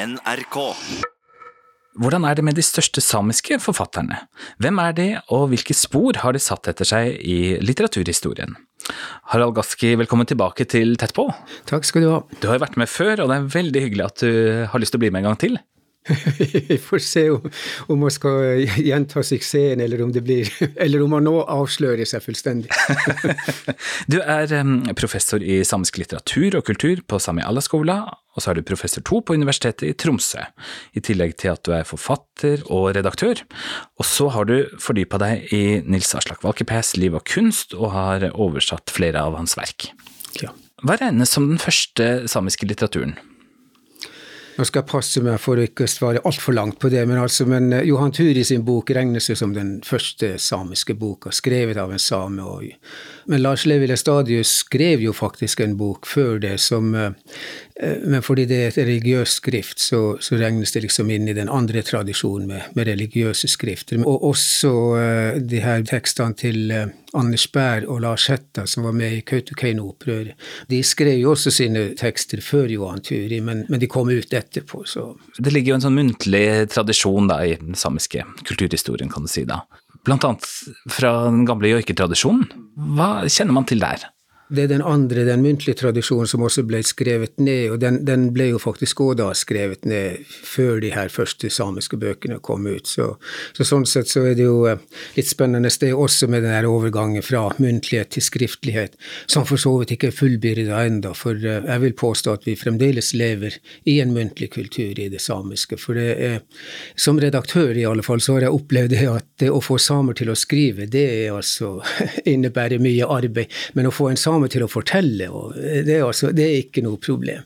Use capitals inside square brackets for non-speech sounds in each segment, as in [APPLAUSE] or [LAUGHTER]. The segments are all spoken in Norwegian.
NRK. Hvordan er det med de største samiske forfatterne? Hvem er de, og hvilke spor har de satt etter seg i litteraturhistorien? Harald Gaski, velkommen tilbake til Tett på. Takk skal du ha. Du har jo vært med før, og det er veldig hyggelig at du har lyst til å bli med en gang til. [LAUGHS] Vi får se om, om man skal gjenta suksessen, eller om det blir [LAUGHS] Eller om man nå avslører seg fullstendig. [LAUGHS] Du er professor i samisk litteratur og kultur på Sami Allaskola, og så er du professor to på Universitetet i Tromsø, i tillegg til at du er forfatter og redaktør. Og så har du fordypa deg i Nils Aslak Valkeapääs liv og kunst, og har oversatt flere av hans verk. Ja. Hva regnes som den første samiske litteraturen? Nå skal jeg passe meg for å ikke svare altfor langt på det, men, altså, men eh, Johan Turi sin bok regnes jo som den første samiske boka, skrevet av en same. Og, men Lars Levi Lestadius skrev jo faktisk en bok før det som eh, eh, Men fordi det er et religiøst skrift, så, så regnes det liksom inn i den andre tradisjonen med, med religiøse skrifter. Og også de her tekstene til Anders Bær og Lars Hætta, som var med i Kautokeino-opprøret. De skrev jo også sine tekster før Johan Turi, men, men de kom ut etterpå, så Det ligger jo en sånn muntlig tradisjon da i den samiske kulturhistorien, kan du si da. Blant annet fra den gamle joiketradisjonen. Hva kjenner man til der? Det er den andre, den muntlige tradisjonen som også ble skrevet ned, og den, den ble jo faktisk òg da skrevet ned før de her første samiske bøkene kom ut. Så, så sånn sett så er det jo eh, litt spennende er også med den her overgangen fra muntlighet til skriftlighet, som for så vidt ikke er fullbyrda ennå, for eh, jeg vil påstå at vi fremdeles lever i en muntlig kultur i det samiske. For det er, som redaktør i alle fall, så har jeg opplevd det at det å få samer til å skrive, det er altså [LAUGHS] innebærer mye arbeid. Men å få en same til å fortelle, og det, er altså, det er ikke noe problem.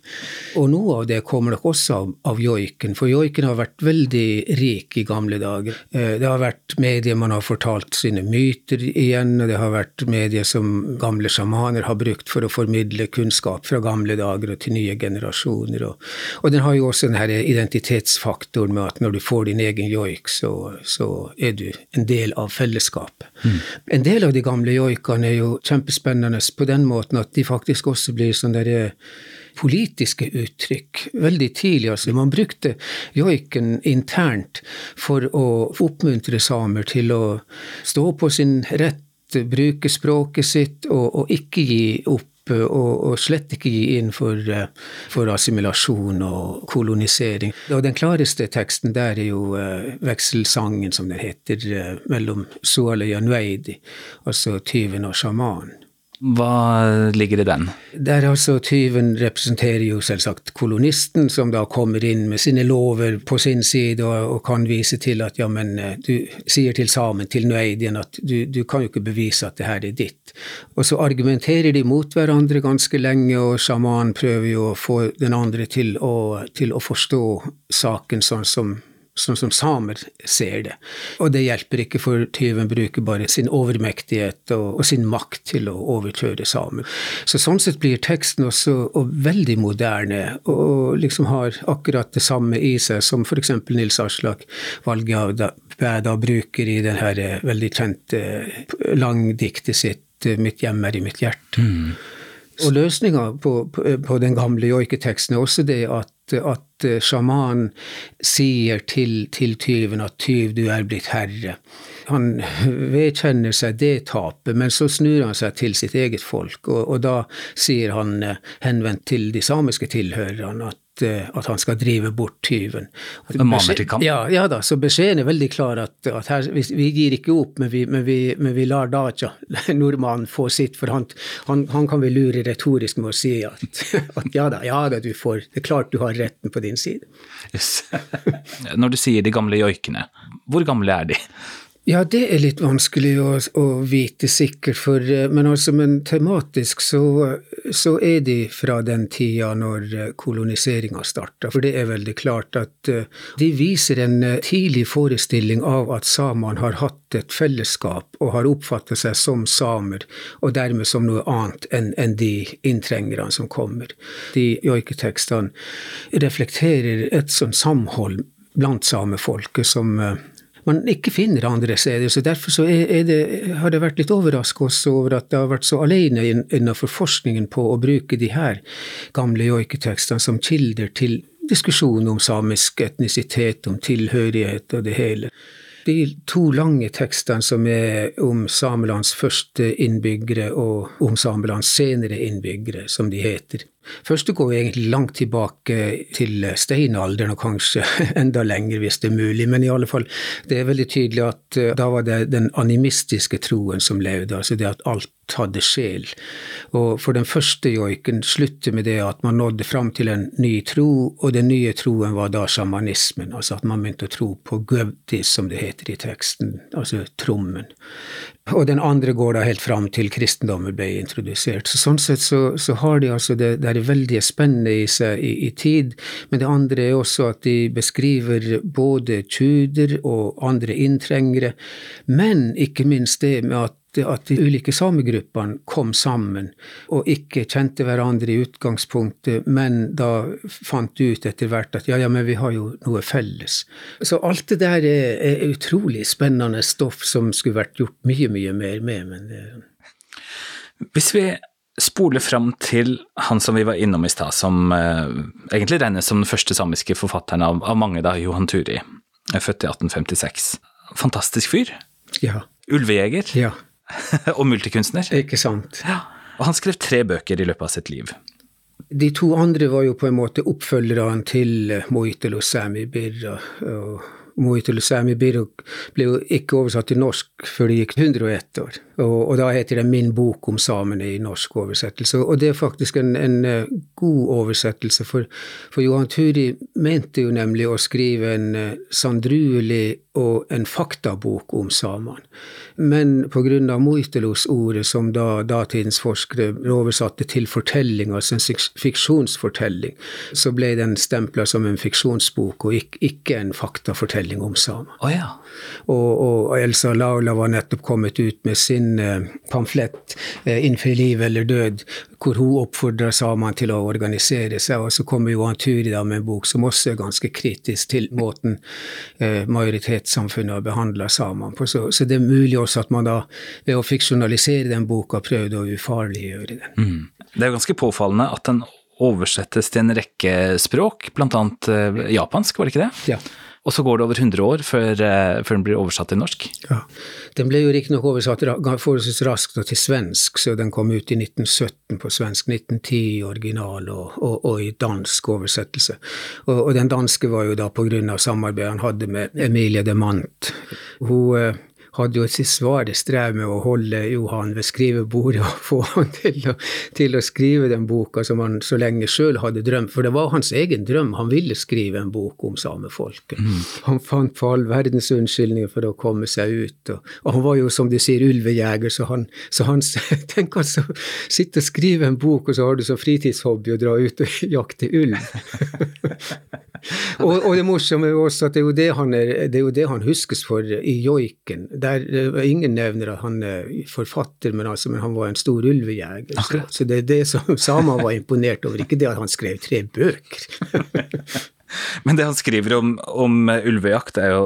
Og noe av det kommer nok også av, av joiken, for joiken har vært veldig rik i gamle dager. Eh, Det har vært medier man har fortalt sine myter igjen, og det har vært medier som gamle sjamaner har brukt for å formidle kunnskap fra gamle dager og til nye generasjoner. Og, og den har jo også denne identitetsfaktoren med at når du får din egen joik, så, så er du en del av fellesskapet. En del av de gamle joikene er jo kjempespennende på den måten at de faktisk også blir sånne der politiske uttrykk veldig tidlig. Altså, man brukte joiken internt for å oppmuntre samer til å stå på sin rett, bruke språket sitt og, og ikke gi opp. Og, og slett ikke gi inn for, eh, for assimilasjon og kolonisering. Og den klareste teksten der er jo uh, vekselsangen, som den heter, uh, mellom Suale og Nueidi, altså tyven og sjamanen. Hva ligger i den? Der altså tyven representerer jo selvsagt kolonisten, som da kommer inn med sine lover på sin side og, og kan vise til at ja, men eh, du sier til samen, til nøydien, at du, du kan jo ikke bevise at det her er ditt. Og så argumenterer de mot hverandre ganske lenge, og sjamanen prøver jo å få den andre til å, til å forstå saken sånn som sånn som samer ser det. Og det hjelper ikke, for tyven bruker bare sin overmektighet og, og sin makt til å overkjøre samer. Så sånn sett blir teksten også og veldig moderne, og liksom har akkurat det samme i seg som f.eks. Nils Aslak Valgabæda bruker i det her eh, veldig kjente langdiktet sitt eh, 'Mitt hjem er i mitt hjerte'. Og løsninga på, på, på den gamle joiketeksten er også det at, at sjamanen sier til, til tyven at tyv, du er blitt herre. Han vedkjenner seg det tapet, men så snur han seg til sitt eget folk, og, og da sier han eh, henvendt til de samiske tilhørerne at eh, at han skal drive bort tyven. Maner til kamp. Ja, ja da, så beskjeden er veldig klar at, at her, vi, vi gir ikke opp, men vi, men vi, men vi lar Daja, [LAUGHS] nordmannen, få sitt. For han, han, han kan vi lure retorisk med å si at, [LAUGHS] at ja da, ja da, du får Det er klart du har retten på din side. Yes. [LAUGHS] Når du sier de gamle joikene, hvor gamle er de? Ja, det er litt vanskelig å, å vite sikkert, for, eh, men, altså, men tematisk så, så er de fra den tida når koloniseringa starta. For det er veldig klart at eh, de viser en eh, tidlig forestilling av at samene har hatt et fellesskap og har oppfattet seg som samer, og dermed som noe annet enn en de inntrengerne som kommer. De joiketekstene reflekterer et sånt samhold blant samefolket som eh, man ikke finner andre steder. så Derfor så det, har det vært litt overraska også over at det har vært så alene innenfor forskningen på å bruke de her gamle joiketekstene som kilder til diskusjon om samisk etnisitet, om tilhørighet og det hele. De to lange tekstene som er om Samelands første innbyggere og om Samelands senere innbyggere, som de heter. Første går egentlig langt tilbake til steinalderen, og kanskje [LAUGHS] enda lenger hvis det er mulig. Men i alle fall, det er veldig tydelig at eh, da var det den animistiske troen som levde, altså det at alt hadde sjel. Og for den første joiken slutter med det at man nådde fram til en ny tro, og den nye troen var da sjamanismen, altså at man begynte å tro på gøvdis, som det heter i teksten, altså trommen. Og den andre går da helt fram til kristendommen ble introdusert. Så sånn sett så, så har de altså det, det er veldig spennende i seg i, i, tid, men det andre er også at de beskriver både tuder og andre inntrengere, men ikke minst det med at at de ulike samegruppene kom sammen og ikke kjente hverandre i utgangspunktet, men da fant ut etter hvert at ja, ja, men vi har jo noe felles. Så alt det der er, er utrolig spennende stoff som skulle vært gjort mye, mye mer med. men det... Hvis vi spoler fram til han som vi var innom i stad, som eh, egentlig regnes som den første samiske forfatteren av, av mange, da, Johan Turi, født i 1856. Fantastisk fyr. Ja. Ulvejeger. Ja. [LAUGHS] og multikunstner. Ikke sant. Ja. Og han skrev tre bøker i løpet av sitt liv. De to andre var jo på en måte oppfølgerne til Moitelo Sami Birra. og Moitelo Sami Birra ble ikke oversatt til norsk før det gikk 101 år. Og, og, da heter det Min bok om samene i norsk oversettelse. Og det er faktisk en, en eh, god oversettelse, for, for, Johan Turi mente jo nemlig å skrive en uh, sandruelig og en faktabok om samene. Men pga. Moitelos-ordet, som da datidens forskere oversatte til fortelling, altså en fiksjonsfortelling, så ble den stempla som en fiksjonsbok og ikke, en faktafortelling om samer. Oh, ja. og, og Elsa Laula var nettopp kommet ut med sin sin eh, pamflett eh, 'Innenfor liv eller død', hvor hun oppfordrer samene til å organisere seg. Og så kommer Johan Turi da med en bok som også er ganske kritisk til måten eh, majoritetssamfunnet har behandla samene på. Så, så, det er mulig også at man da ved å fiksjonalisere den boka prøvde å ufarliggjøre den. Mm. Det er ganske påfallende at den oversettes til en rekke språk, bl.a. japansk, var det ikke det? Ja. Og så går det over 100 år før, eh, før den blir oversatt til norsk. Ja, Den ble jo riktignok oversatt forholdsvis raskt til svensk, så den kom ut i 1917 på svensk, 1910 i original og, og, og, i dansk oversettelse. Og, og, den danske var jo da på grunn av samarbeidet han hadde med Emilie de Mant. Hun eh, hadde jo sitt svare strev med å holde Johan ved skrivebordet og få han til å, til å skrive den boka som han så lenge sjøl hadde drømt. For det var hans egen drøm. Han ville skrive en bok om samefolket. Mm. Han fant på all verdens unnskyldninger for å komme seg ut. Og, og han var jo, som de sier, ulvejeger, så han, så han [LAUGHS] Tenk altså, sitte og skrive en bok, og så har du som fritidshobby å dra ut og [LAUGHS] jakte ulv. [LAUGHS] og, og, det morsomme er jo også at det er, jo det, han er, det er jo det han huskes for i joiken der Ingen nevner at han er forfatter, men, altså, men han var en stor ulvejeger. Så, så, det er det som [LAUGHS] samene var imponert over, ikke det at han skrev tre bøker. [LAUGHS] men det han skriver om, om ulvejakt er jo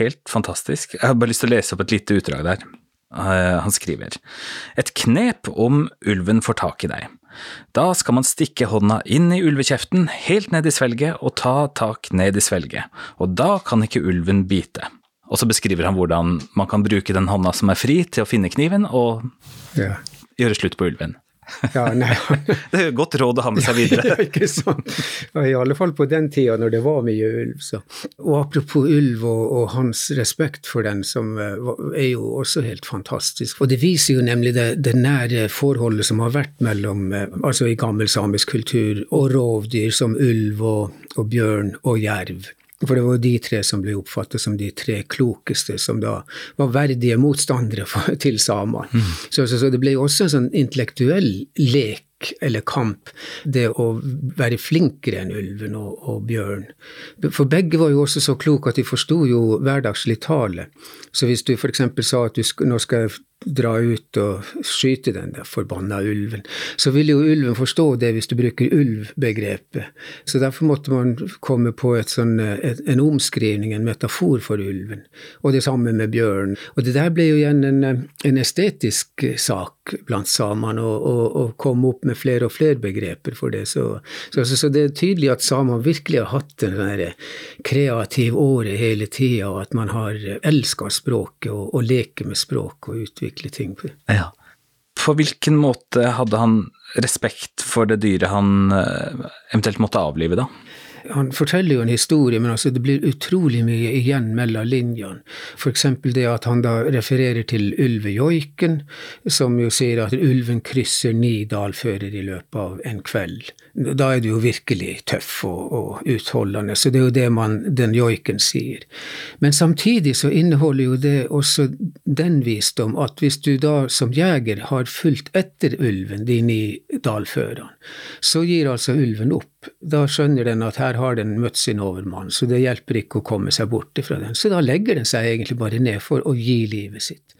helt fantastisk. Jeg har bare lyst til å lese opp et lite utdrag der. Eh, han skriver Et knep om ulven får tak i deg. Da skal man stikke hånda inn i ulvekjeften, helt ned i svelget, og ta tak ned i svelget, og da kan ikke ulven bite. Og så beskriver han hvordan man kan bruke den hånda som er fri, til å finne kniven og ja. gjøre slutt på ulven. Ja, [LAUGHS] det er jo godt råd å ha med seg [LAUGHS] videre. ja, ikke sant. I alle fall på den tida når det var mye ulv. Så. Og apropos ulv og, og, hans respekt for den, som eh, er jo også helt fantastisk. Og det viser jo nemlig det, det nære forholdet som har vært mellom, eh, altså i gammel samisk kultur, og rovdyr som ulv og, og bjørn og jerv. For det var de tre som ble oppfattet som de tre klokeste, som da var verdige motstandere for, [LAUGHS] til samene. Mm. Så, så, så, det ble jo også en sånn intellektuell lek eller kamp, det å være flinkere enn ulven og, og bjørn. For begge var jo også så kloke at de forsto jo hverdagslig tale. Så hvis du f.eks. sa at du, nå skal jeg dra ut og skyte den der forbanna ulven. Så ville jo ulven forstå det hvis du bruker ulv-begrepet. Så derfor måtte man komme på sånn, en omskrivning, en metafor for ulven. Og det samme med bjørn. Og det der ble jo igjen en, en estetisk sak blant samene, og, komme opp med flere og flere begreper for det. Så, så, så det er tydelig at samene virkelig har hatt en sånn kreativ åre hele tida, og at man har elska språket og, og leker med språk og utvikler utvikle ting. Ja. På hvilken måte hadde han respekt for det dyret han eh, eventuelt måtte avlive, da? Han forteller jo en historie, men altså det blir utrolig mye igjen mellom linjene. F.eks. det at han da refererer til ulvejoiken, som jo sier at ulven krysser ni dalfører i løpet av en kveld. Da er du jo virkelig tøff og, og, utholdende, så det er jo det man, den joiken sier. Men samtidig så inneholder jo det også den visdom at hvis du da som jeger har fulgt etter ulven, de ni dalførene, så gir altså ulven opp. Da skjønner den at her har den møtt sin overmann, så det hjelper ikke å komme seg bort ifra den. Så da legger den seg egentlig bare ned for å gi livet sitt.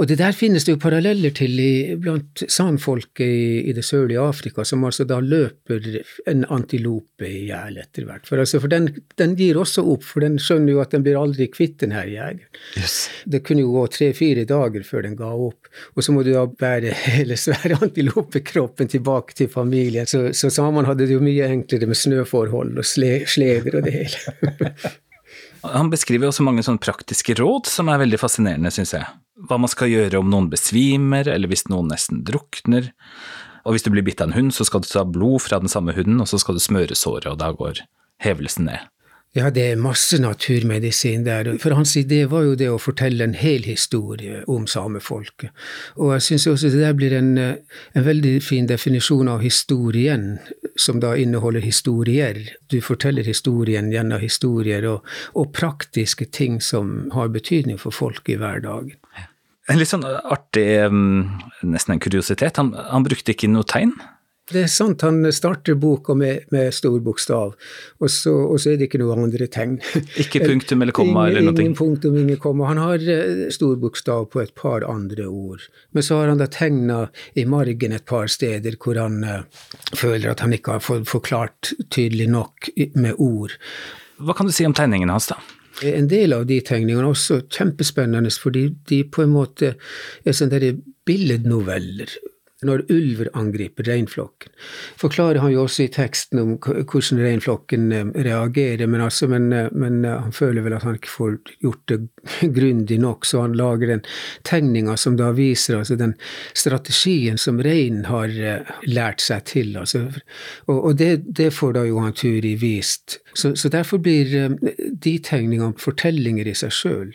Og det der finnes det jo paralleller til i, blant sanfolket i, i, det sørlige Afrika, som altså da løper en antilope i hjel etter hvert. For, altså, for den, den, gir også opp, for den skjønner jo at den blir aldri kvitt den her jegeren. Yes. Det kunne jo gå tre-fire dager før den ga opp, og så må du da bære [LAUGHS] hele svære antilopekroppen tilbake til familien. Så, så sammen hadde det jo mye enklere med snøforhold og sle, sleder og det hele. [LAUGHS] Han beskriver også mange sånne praktiske råd som er veldig fascinerende, syns jeg. Hva man skal gjøre om noen besvimer, eller hvis noen nesten drukner. Og hvis du blir bitt av en hund, så skal du ta blod fra den samme hunden, og så skal du smøre såret, og da går hevelsen ned. Ja, det er masse naturmedisin der. For hans idé var jo det å fortelle en hel historie om samefolket. Og jeg syns også det der blir en, en, veldig fin definisjon av historien, som da inneholder historier. Du forteller historien gjennom historier og, og praktiske ting som har betydning for folk i hverdagen. En litt sånn artig, mm, nesten en kuriositet. Han, han brukte ikke noe tegn? Det er sant, han starter boka med, med stor bokstav, og så, og så, er det ikke noe andre tegn. Ikke punktum eller komma ingen, eller noe? Ingen punktum, ingen komma. Han har uh, stor bokstav på et par andre ord. Men så har han da tegna i margen et par steder hvor han uh, føler at han ikke har forklart tydelig nok med ord. Hva kan du si om tegningene hans, da? En del av de tegningene er også kjempespennende, fordi de på en måte er sånne billednoveller når ulver angriper reinflokken. Forklarer han jo også i teksten om hvordan reinflokken eh, reagerer, men, altså, men, eh, men, eh, han føler vel at han ikke får gjort det [LAUGHS] grundig nok, så han lager den tegninga som da viser altså den strategien som reinen har lært seg til. Altså, og, og det, det, får da Johan Turi vist. Så, så derfor blir de tegningene fortellinger i seg sjøl.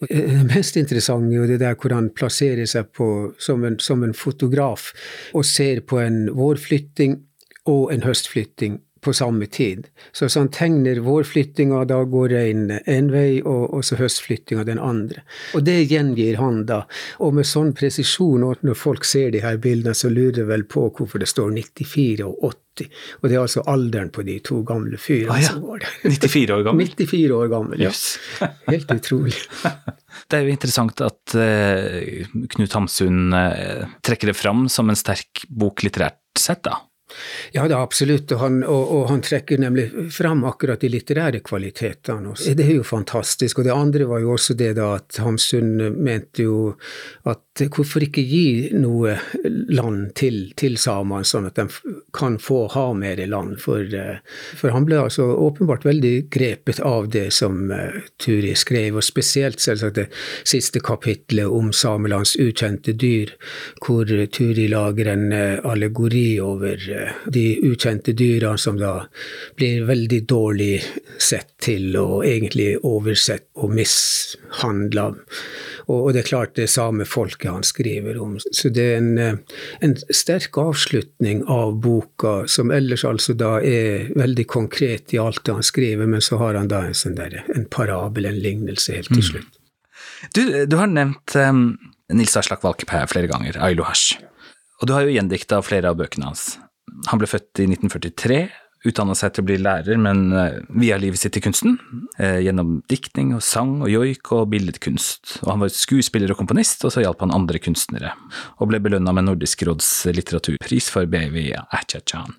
Det mest interessante er det der hvor han plasserer seg på, som, en, som en fotograf og ser på en vårflytting og en høstflytting på samme tid. Så, han tegner vårflyttinga, da går reinen én vei, og, og så høstflyttinga den andre. Og det gjengir han da. Og med sånn presisjon, og når folk ser de her bildene, så lurer de vel på hvorfor det står 94 og 80. Og det er altså alderen på de to gamle fyrene ah, ja. som var der. [LAUGHS] [LAUGHS] 94 år gammel? 94 år gammel, ja. [LAUGHS] Helt utrolig. Det er jo interessant at uh, Knut Hamsun uh, trekker det fram som en sterk bok litterært sett, da. Ja, er absolutt, og han, og, og han, trekker nemlig fram akkurat de litterære kvalitetene. Også. Det er jo fantastisk. Og det andre var jo også det da at Hamsun mente jo at hvorfor ikke gi noe land til, til samene, sånn at de kan få ha mer land? For, for, han ble altså åpenbart veldig grepet av det som uh, Turi skrev, og spesielt selvsagt det siste kapitlet om samelands ukjente dyr, hvor Turi lager en uh, allegori over de ukjente dyra som da blir veldig dårlig sett til og egentlig oversett og mishandla. Og, det er klart det samefolket han skriver om. Så det er en, en, sterk avslutning av boka, som ellers altså da er veldig konkret i alt det han skriver, men så har han da en sånn der, en parabel, en lignelse, helt til mm. slutt. Mm. Du, du, har nevnt um, Nils Aslak Valkeapää flere ganger, Ailo Hash. Og du har jo gjendikta flere av bøkene hans. Han ble født i 1943, utdanna seg til å bli lærer, men eh, via livet sitt til kunsten. Eh, gjennom diktning og sang og joik og billedkunst. Og han var skuespiller og komponist, og så hjalp han andre kunstnere. Og ble belønna med Nordisk råds litteraturpris for Baby Achachan.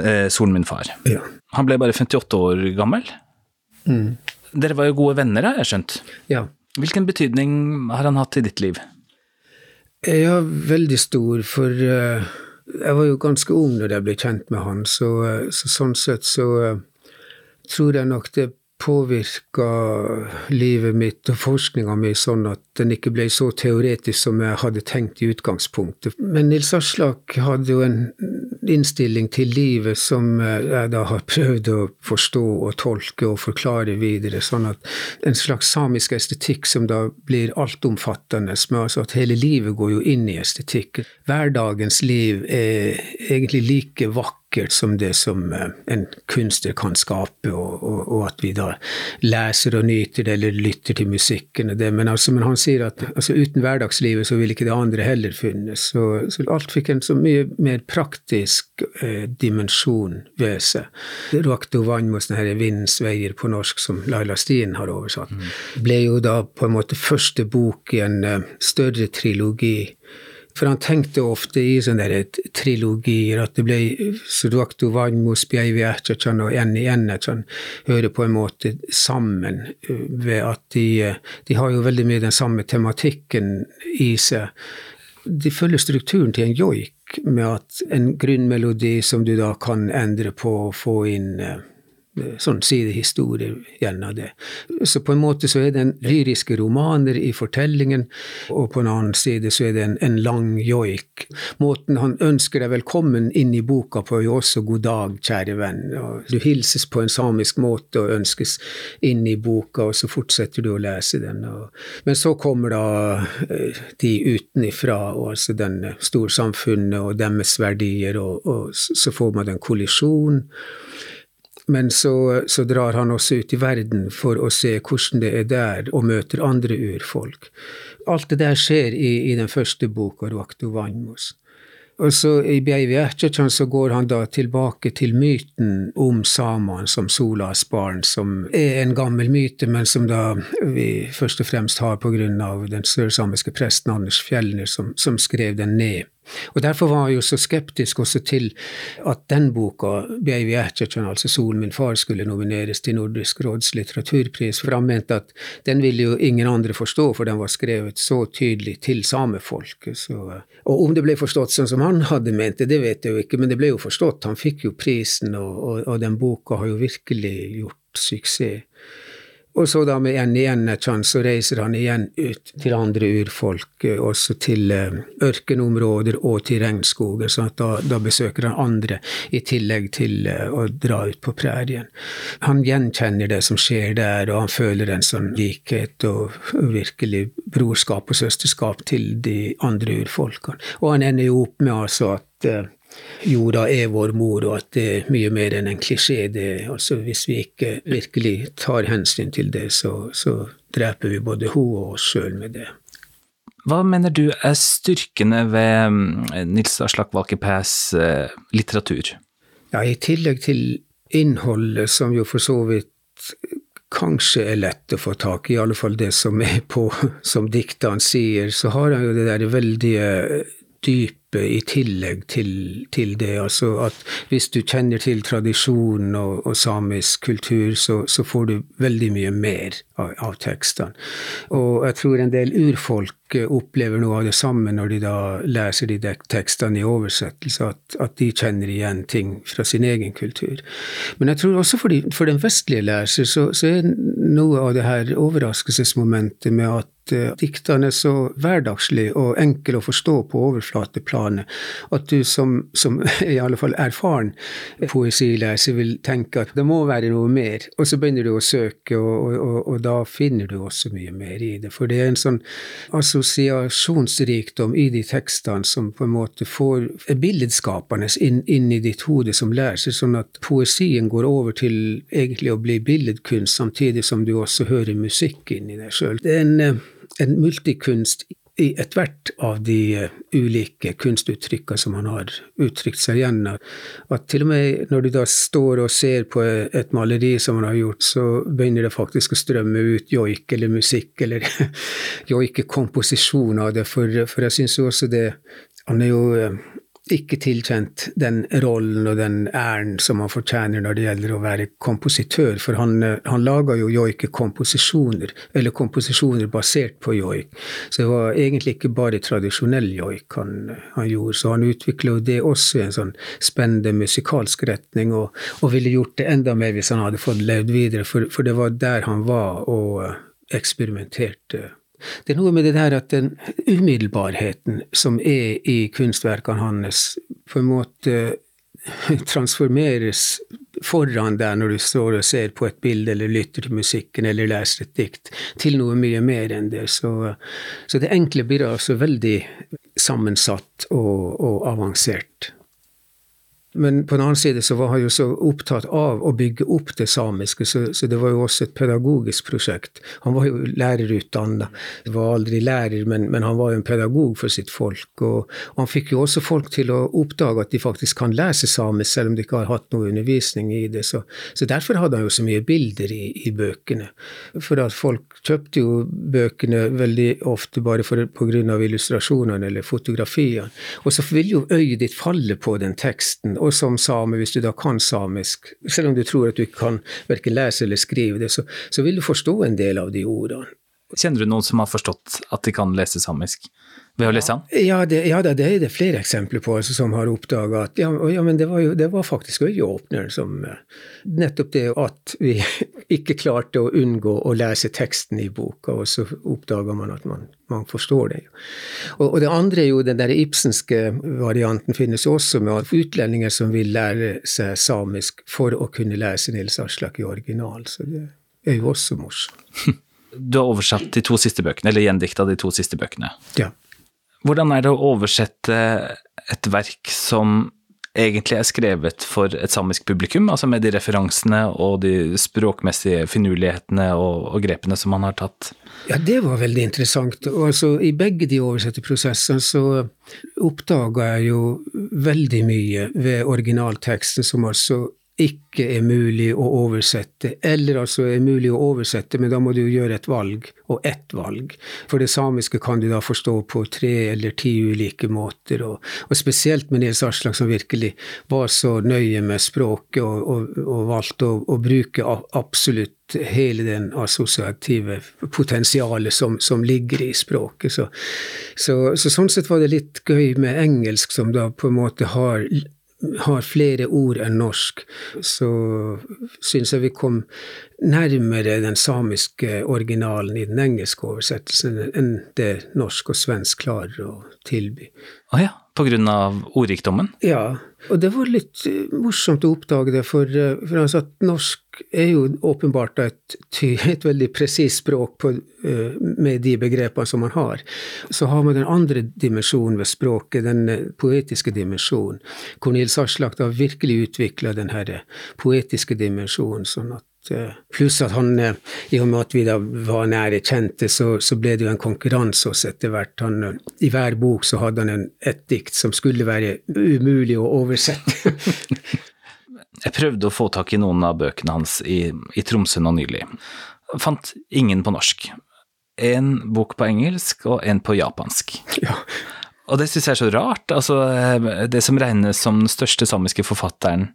Eh, Solen min far. Ja. Han ble bare 58 år gammel. Mm. Dere var jo gode venner, har jeg skjønt. ja. Hvilken betydning har han hatt i ditt liv? Ja, veldig stor, for eh, jeg var jo ganske ung når jeg ble kjent med han, så, så sånn sett så eh, tror jeg nok det påvirka livet mitt og forskninga mi sånn at den ikke ble så teoretisk som jeg hadde tenkt i utgangspunktet. Men Nils Aslak hadde jo en innstilling til livet som jeg da har prøvd å forstå og tolke og forklare videre. Sånn at en slags samisk estetikk som da blir altomfattende, med altså at hele livet går jo inn i estetikk. Hverdagens liv er egentlig like vakkert som det som en kunstner kan skape, og, og, og, at vi da leser og nyter det, eller lytter til musikken og det. Men, altså, men han sier at altså, uten hverdagslivet så ville ikke det andre heller funnes. Så, så alt fikk en så mye mer praktisk eh, dimensjon ved seg. Ruakto Vanmos, denne Vindens veier på norsk, som Laila Stien har oversatt, mm. ble jo da på en måte første bok i en uh, større trilogi for han tenkte ofte i sånne der trilogier at det ble Suduaktu Vanmo, Spjeivi Ertsjachan og En i sånn, hører på en måte sammen ved at de, de har jo veldig mye den samme tematikken i seg. De følger strukturen til en joik med at en grunnmelodi som du da kan endre på og få inn sånn sidehistorie gjennom det. Så på en måte så er det en lyriske romaner i fortellingen, og på en annen side så er det en, en lang joik. Måten han ønsker deg velkommen inn i boka på er jo også 'god dag, kjære venn'. Og du hilses på en samisk måte og ønskes inn i boka, og så fortsetter du å lese den. Og, men så kommer da de utenifra, og altså den storsamfunnet og deres verdier, og, og så får man en kollisjon. Men så, så, drar han også ut i verden for å se hvordan det er der, og møter andre urfolk. Alt det der skjer i, i den første boka, 'Ruaktu Vanmos. Og så I Beivi Ertsjachan så går han da tilbake til myten om samene som solas barn, som er en gammel myte, men som da vi først og fremst har av den sørsamiske presten Anders Fjellner, som, som skrev den ned. Og Derfor var jeg jo så skeptisk også til at den boka, 'Baby Ertsjachan, altså 'Solen min far', skulle nomineres til Nordisk råds litteraturpris, for han mente at den ville jo ingen andre forstå, for den var skrevet så tydelig til samefolket. Og om det ble forstått sånn som han hadde ment det, det vet jeg jo ikke, men det ble jo forstått. Han fikk jo prisen, og, og, og den boka har jo virkelig gjort suksess. Og så da med en igjen sjanse, reiser han igjen ut til andre urfolk, eh, også til eh, ørkenområder og til regnskoger. Så da, da, besøker han andre, i tillegg til eh, å dra ut på prærien. Han gjenkjenner det som skjer der, og han føler en sånn likhet og virkelig brorskap og søsterskap til de andre urfolkene. Og han ender jo opp med altså at jorda er vår mor, og at det er mye mer enn en klisjé. Det, altså hvis vi ikke virkelig tar hensyn til det, så, så dreper vi både hun og oss sjøl med det. Hva mener du er styrkene ved mm, Nils Aslak Valkeapääs eh, litteratur? Ja, I tillegg til innholdet, som jo for så vidt kanskje er lett å få tak i, i alle fall det som er på, [LAUGHS] som dikteren sier, så har han jo det der veldige dyp i tillegg til, til, det. Altså at hvis du kjenner til tradisjonen og, og samisk kultur, så, så, får du veldig mye mer av, av tekstene. Og jeg tror en del urfolk opplever noe av det samme når de da leser de tekstene i oversettelse, at, at, de kjenner igjen ting fra sin egen kultur. Men jeg tror også for, de, for den vestlige leser så, så er noe av det her overraskelsesmomentet med at diktene er så hverdagslige og enkle å forstå på overflateplanet at du som, som [LAUGHS] i alle fall erfaren poesileser vil tenke at det må være noe mer, og så begynner du å søke, og, og, og, da finner du også mye mer i det. For det er en sånn assosiasjonsrikdom i de tekstene som på en måte får er billedskapende inn, inn i ditt hode som leser, sånn at poesien går over til egentlig å bli billedkunst, samtidig som du også hører musikk inni deg sjøl. Det er en en multikunst i ethvert av de uh, ulike kunstuttrykkene som han har uttrykt seg gjennom. At til og med når du da står og ser på et maleri som han har gjort, så begynner det faktisk å strømme ut joik eller musikk eller [LAUGHS] joikekomposisjon av det, for, for jeg syns jo også det Han er jo uh, ikke tilkjent den rollen og den æren som han fortjener når det gjelder å være kompositør, for han, eh, han laga jo joikekomposisjoner, eller komposisjoner basert på joik. Så det var egentlig ikke bare tradisjonell joik han, han gjorde, så han utvikla jo det også i en sånn spennende musikalsk retning, og, og, ville gjort det enda mer hvis han hadde fått levd videre, for, for det var der han var og eksperimenterte det er noe med det der at den umiddelbarheten som er i kunstverkene hans, på en måte transformeres foran deg når du står og ser på et bilde eller lytter til musikken eller leser et dikt, til noe mye mer enn det. Så, så det enkle blir altså veldig sammensatt og, og avansert. Men på den annen side så var han jo så opptatt av å bygge opp det samiske, så, så det var jo også et pedagogisk prosjekt. Han var jo lærerutdanna. Var aldri lærer, men, men, han var jo en pedagog for sitt folk. Og, og, han fikk jo også folk til å oppdage at de faktisk kan lese samisk, selv om de ikke har hatt noe undervisning i det. Så, så derfor hadde han jo så mye bilder i, i, bøkene. For at folk kjøpte jo bøkene veldig ofte bare pga. illustrasjonene eller fotografiene. Og så vil jo øyet ditt falle på den teksten og som same, hvis du da kan samisk, selv om du tror at du ikke kan verken lese eller skrive det, så, så vil du forstå en del av de ordene. Kjenner du noen som har forstått at de kan lese samisk? ved å lese den? Ja, det, ja, det er det flere eksempler på altså, som har oppdaga at ja, ja, men det var, jo, det var faktisk øyeåpneren som eh, Nettopp det at vi [LAUGHS] ikke klarte å unngå å lese teksten i boka, og så oppdaga man at man, man forstår det. Og, og, det andre er jo den der ibsenske varianten finnes også, med at utlendinger som vil lære seg samisk for å kunne lese Nils Aslak i original. Så det er jo også morsomt. [LAUGHS] Du har oversatt de to siste bøkene, eller gjendikta de to siste bøkene. Ja. Hvordan er det å oversette et verk som egentlig er skrevet for et samisk publikum, altså med de referansene og de språkmessige finurlighetene og, og grepene som man har tatt? Ja, det var veldig interessant. Og altså, I begge de oversetterprosessene så oppdaga jeg jo veldig mye ved originalteksten som altså ikke er mulig å oversette, eller altså er mulig å oversette, men da må du gjøre et valg, og ett valg. For det samiske kan du da forstå på tre eller ti ulike måter, og, og spesielt med Nils Aslak, som virkelig var så nøye med språket og, og, og valgte å, å, bruke absolutt hele den assosiative potensialet som, som ligger i språket. Så, så, så sånn sett var det litt gøy med engelsk, som da på en måte har har flere ord enn norsk, så syns jeg vi kom nærmere den samiske originalen i den engelske oversettelsen enn det norsk og svensk klarer å tilby. Å ah, ja, på grunn av ordrikdommen? Ja, og det var litt eh, morsomt å oppdage det, for, eh, for altså at norsk er jo åpenbart et, et veldig presist språk på, eh, med de begrepene som man har. Så har man den andre dimensjonen ved språket, den poetiske dimensjonen, hvor Nils Aslak da virkelig utvikla den her poetiske dimensjonen, sånn at Pluss at han, i og med at vi da var nære kjente, så, så ble det jo en konkurranse også etter hvert. Han, I hver bok så hadde han en, et dikt som skulle være umulig å oversette. [LAUGHS] Jeg prøvde å få tak i noen av bøkene hans i, i Tromsø nå nylig. Fant ingen på norsk. En bok på engelsk og en på japansk. Ja. Og det syns jeg er så rart. Altså, det som regnes som den største samiske forfatteren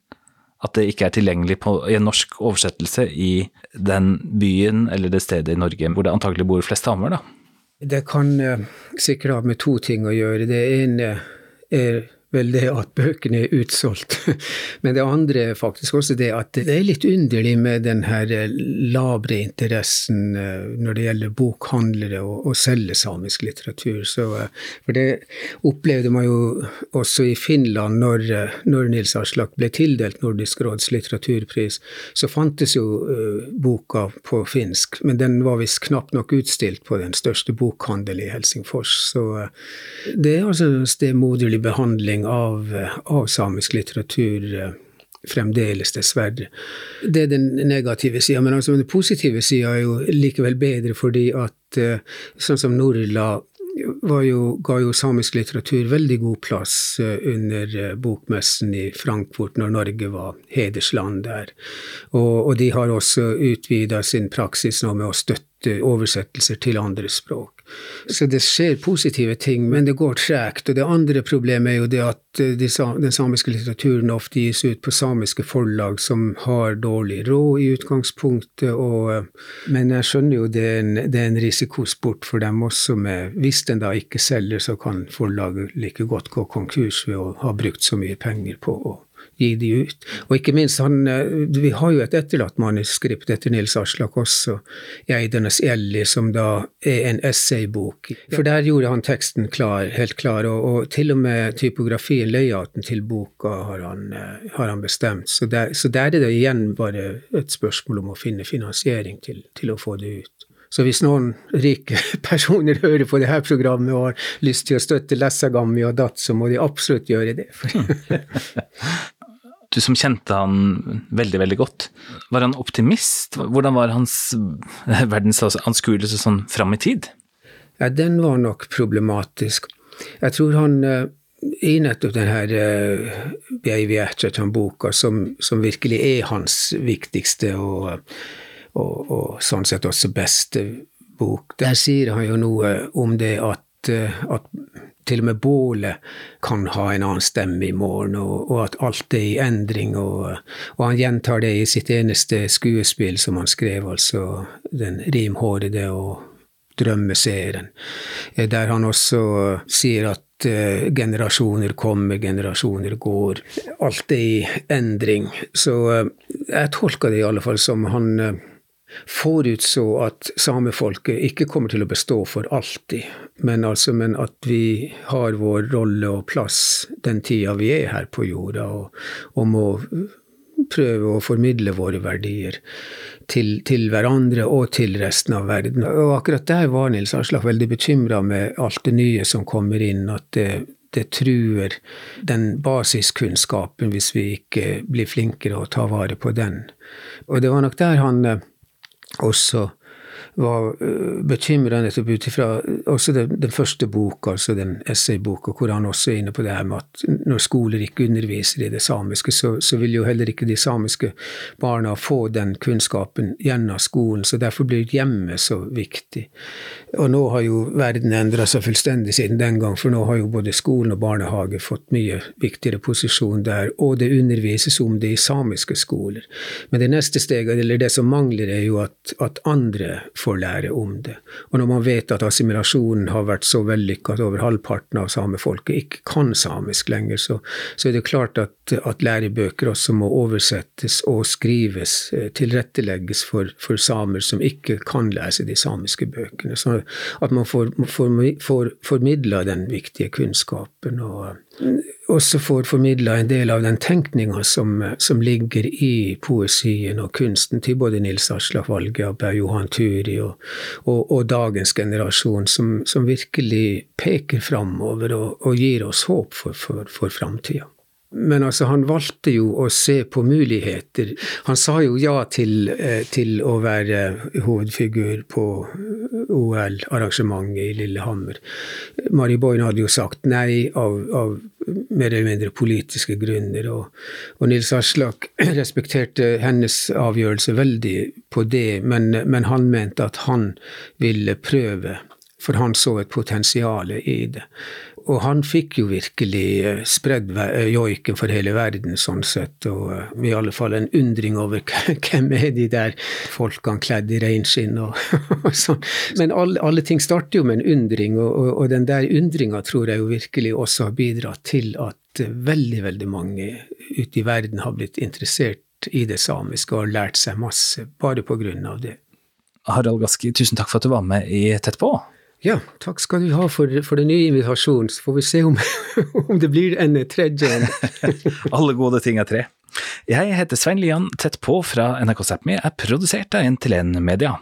at det ikke er tilgjengelig på, i en norsk oversettelse i den byen eller det stedet i Norge hvor det antagelig bor flest samer, da? Det kan uh, sikkert ha med to ting å gjøre. Det ene er vel det at bøkene er utsolgt. [LAUGHS] Men det andre er faktisk også det at det er litt underlig med den her eh, labre interessen eh, når det gjelder bokhandlere å selge samisk litteratur. Så, eh, for det opplevde man jo også i Finland når, når Nils Aslak ble tildelt Nordisk råds litteraturpris. Så fantes jo boka på finsk, men den var visst knapt nok utstilt på den største bokhandelen i Helsingfors. Så det er altså stemoderlig behandling utvikling av, av samisk litteratur eh, fremdeles, dessverre. Det er den negative sida. Men altså, den positive sida er jo likevel bedre, fordi at eh, sånn som Norla jo, ga jo samisk litteratur veldig god plass under bokmessen i Frankfurt når Norge var hedersland der. Og, og de har også utvida sin praksis nå med å støtte oversettelser til andre språk. Så det skjer positive ting, men det går tregt. Og det andre problemet er jo det at eh, de, den samiske litteraturen ofte gis ut på samiske forlag som har dårlig råd i utgangspunktet. Og, eh, men jeg skjønner jo det er, en, det er en risikosport for dem også. Med, hvis den da ikke selger, så kan forlaget like godt gå konkurs ved å ha brukt så mye penger på å gi de ut. Og ikke minst, han, eh, vi har jo et etterlatt manuskript etter Nils Aslak også, 'Eidernes Elli', som da er en essaybok. For der gjorde han teksten klar, helt klar, og, og til og med typografien, layouten til boka, har han, eh, har han bestemt. Så der, så der, er det igjen bare et spørsmål om å finne finansiering til, til å få det ut. Så hvis noen rike [LAUGHS] personer hører på dette programmet og har lyst til å støtte Lessagammi og Datt, så må de absolutt gjøre det. [LAUGHS] [LAUGHS] du som kjente han veldig, veldig godt, var han optimist? Hvordan var hans [LAUGHS] verdensanskuelse sånn fram i tid? Ja, den var nok problematisk. Jeg tror han eh, i nettopp denne Baby Beivietchetan-boka, som, som, virkelig er hans viktigste og, og, og, sånn sett også beste bok, der sier han jo noe om det at, at til og med bålet kan ha en annen stemme i morgen, og, og at alt er i endring. Og, og, han gjentar det i sitt eneste skuespill som han skrev, altså den rimhårede og drømmeseeren, eh, der han også sier at uh, generasjoner kommer, generasjoner går. Alt er i endring. Så jeg tolker det i alle fall som han forutså at samefolket ikke kommer til å bestå for alltid, men, altså, men at vi har vår rolle og plass den tida vi er her på jorda, og, og må prøve å formidle våre verdier til, til, hverandre og til resten av verden. Og akkurat der var Nils Aslak veldig bekymra med alt det nye som kommer inn, at det, det truer den basiskunnskapen hvis vi ikke blir flinkere å ta vare på den. Og det var nok der han også var eh, bekymra nettopp ut ifra også den, den, første boka, altså den essayboka, hvor han også er inne på det her med at når skoler ikke underviser i det samiske, så, så vil jo heller ikke de samiske barna få den kunnskapen gjennom skolen. Så derfor blir hjemmet så viktig. Og nå har jo verden endra seg fullstendig siden den gang, for nå har jo både skolen og barnehage fått mye viktigere posisjon der, og det undervises om det i samiske skoler. Men det neste steget, eller det som mangler, er jo at, at andre får lære om det. Og når man vet at assimilasjonen har vært så vellykka at over halvparten av samefolket ikke kan samisk lenger, så, så er det klart at, at, lærebøker også må oversettes og skrives, eh, tilrettelegges for, for, samer som ikke kan lese de samiske bøkene. Så at man får, får, får formidla den viktige kunnskapen. og også får formidla en del av den tenkninga som, som, ligger i poesien og kunsten til både Nils Aslak Valgeab, Johan Turi og, og, og, dagens generasjon, som, som virkelig peker framover og, og, gir oss håp for, for, for framtida. Men altså, han valgte jo å se på muligheter. Han sa jo ja til, eh, til å være hovedfigur på OL-arrangementet i Lillehammer. Mari Boine hadde jo sagt nei av, av mer eller mindre politiske grunner. Og, og Nils Aslak [CLEARS THROAT] respekterte hennes avgjørelse veldig på det, men, men han mente at han ville prøve, for han så et potensial i det. Og han fikk jo virkelig eh, spredd eh, joiken for hele verden, sånn sett. Og uh, i alle fall en undring over [LAUGHS] hvem er de der folkene kledd i reinskinn og, [LAUGHS] og sånn. Men alle, alle, ting starter jo med en undring, og, og, og den der undringa tror jeg jo virkelig også har bidratt til at veldig, veldig mange ute i verden har blitt interessert i det samiske og har lært seg masse bare på grunn av det. Harald Gaski, tusen takk for at du var med i Tett på. Ja, takk skal du ha for, for den nye invitasjonen. Så får vi se om, [LAUGHS] om det blir en tredje. [LAUGHS] Alle gode ting er tre. Jeg heter Svein Lian, tett på fra NRK Sápmi, er produsert av NTLN Media.